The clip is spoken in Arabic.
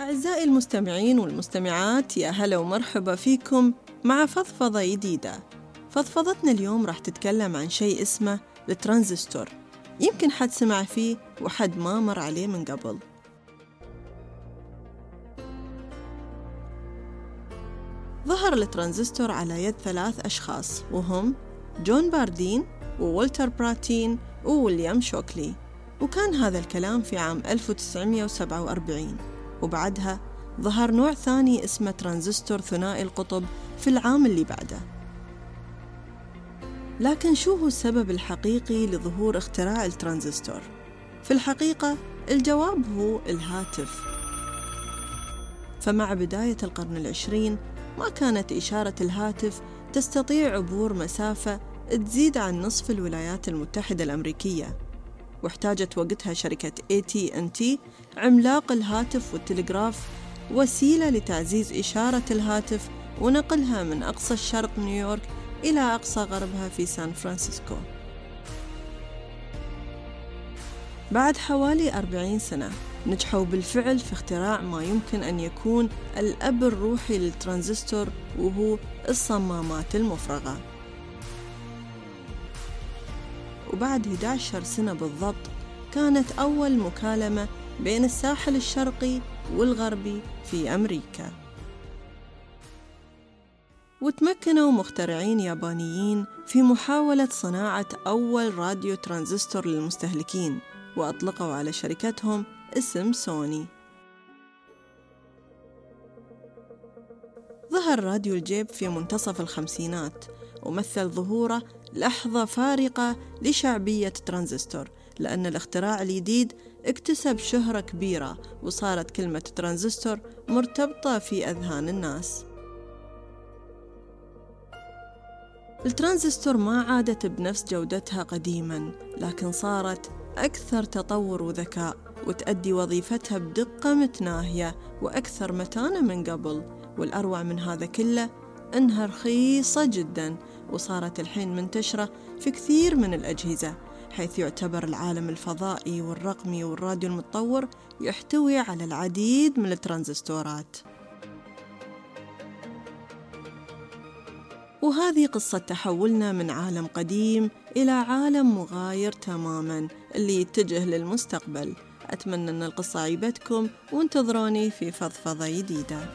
أعزائي المستمعين والمستمعات يا هلا ومرحبا فيكم مع فضفضة جديدة. فضفضتنا اليوم راح تتكلم عن شيء اسمه الترانزستور يمكن حد سمع فيه وحد ما مر عليه من قبل. ظهر الترانزستور على يد ثلاث أشخاص وهم جون باردين وولتر براتين وويليام شوكلي. وكان هذا الكلام في عام 1947 وبعدها ظهر نوع ثاني اسمه ترانزستور ثنائي القطب في العام اللي بعده. لكن شو هو السبب الحقيقي لظهور اختراع الترانزستور؟ في الحقيقة الجواب هو الهاتف. فمع بداية القرن العشرين ما كانت إشارة الهاتف تستطيع عبور مسافة تزيد عن نصف الولايات المتحدة الأمريكية. واحتاجت وقتها شركة AT&T عملاق الهاتف والتلغراف وسيلة لتعزيز إشارة الهاتف ونقلها من أقصى الشرق نيويورك إلى أقصى غربها في سان فرانسيسكو. بعد حوالي أربعين سنة نجحوا بالفعل في اختراع ما يمكن أن يكون الأب الروحي للترانزستور وهو الصمامات المفرغة. وبعد 11 سنة بالضبط كانت أول مكالمة بين الساحل الشرقي والغربي في أمريكا. وتمكنوا مخترعين يابانيين في محاولة صناعة أول راديو ترانزستور للمستهلكين وأطلقوا على شركتهم اسم سوني. ظهر راديو الجيب في منتصف الخمسينات ومثل ظهوره لحظة فارقة لشعبية ترانزستور لأن الاختراع الجديد اكتسب شهرة كبيرة وصارت كلمة ترانزستور مرتبطة في أذهان الناس. الترانزستور ما عادت بنفس جودتها قديما لكن صارت أكثر تطور وذكاء وتأدي وظيفتها بدقة متناهية وأكثر متانة من قبل والأروع من هذا كله إنها رخيصة جدا وصارت الحين منتشرة في كثير من الأجهزة حيث يعتبر العالم الفضائي والرقمي والراديو المتطور يحتوي على العديد من الترانزستورات. وهذه قصة تحولنا من عالم قديم إلى عالم مغاير تماما اللي يتجه للمستقبل. أتمنى أن القصة عيبتكم وانتظروني في فضفضة جديدة.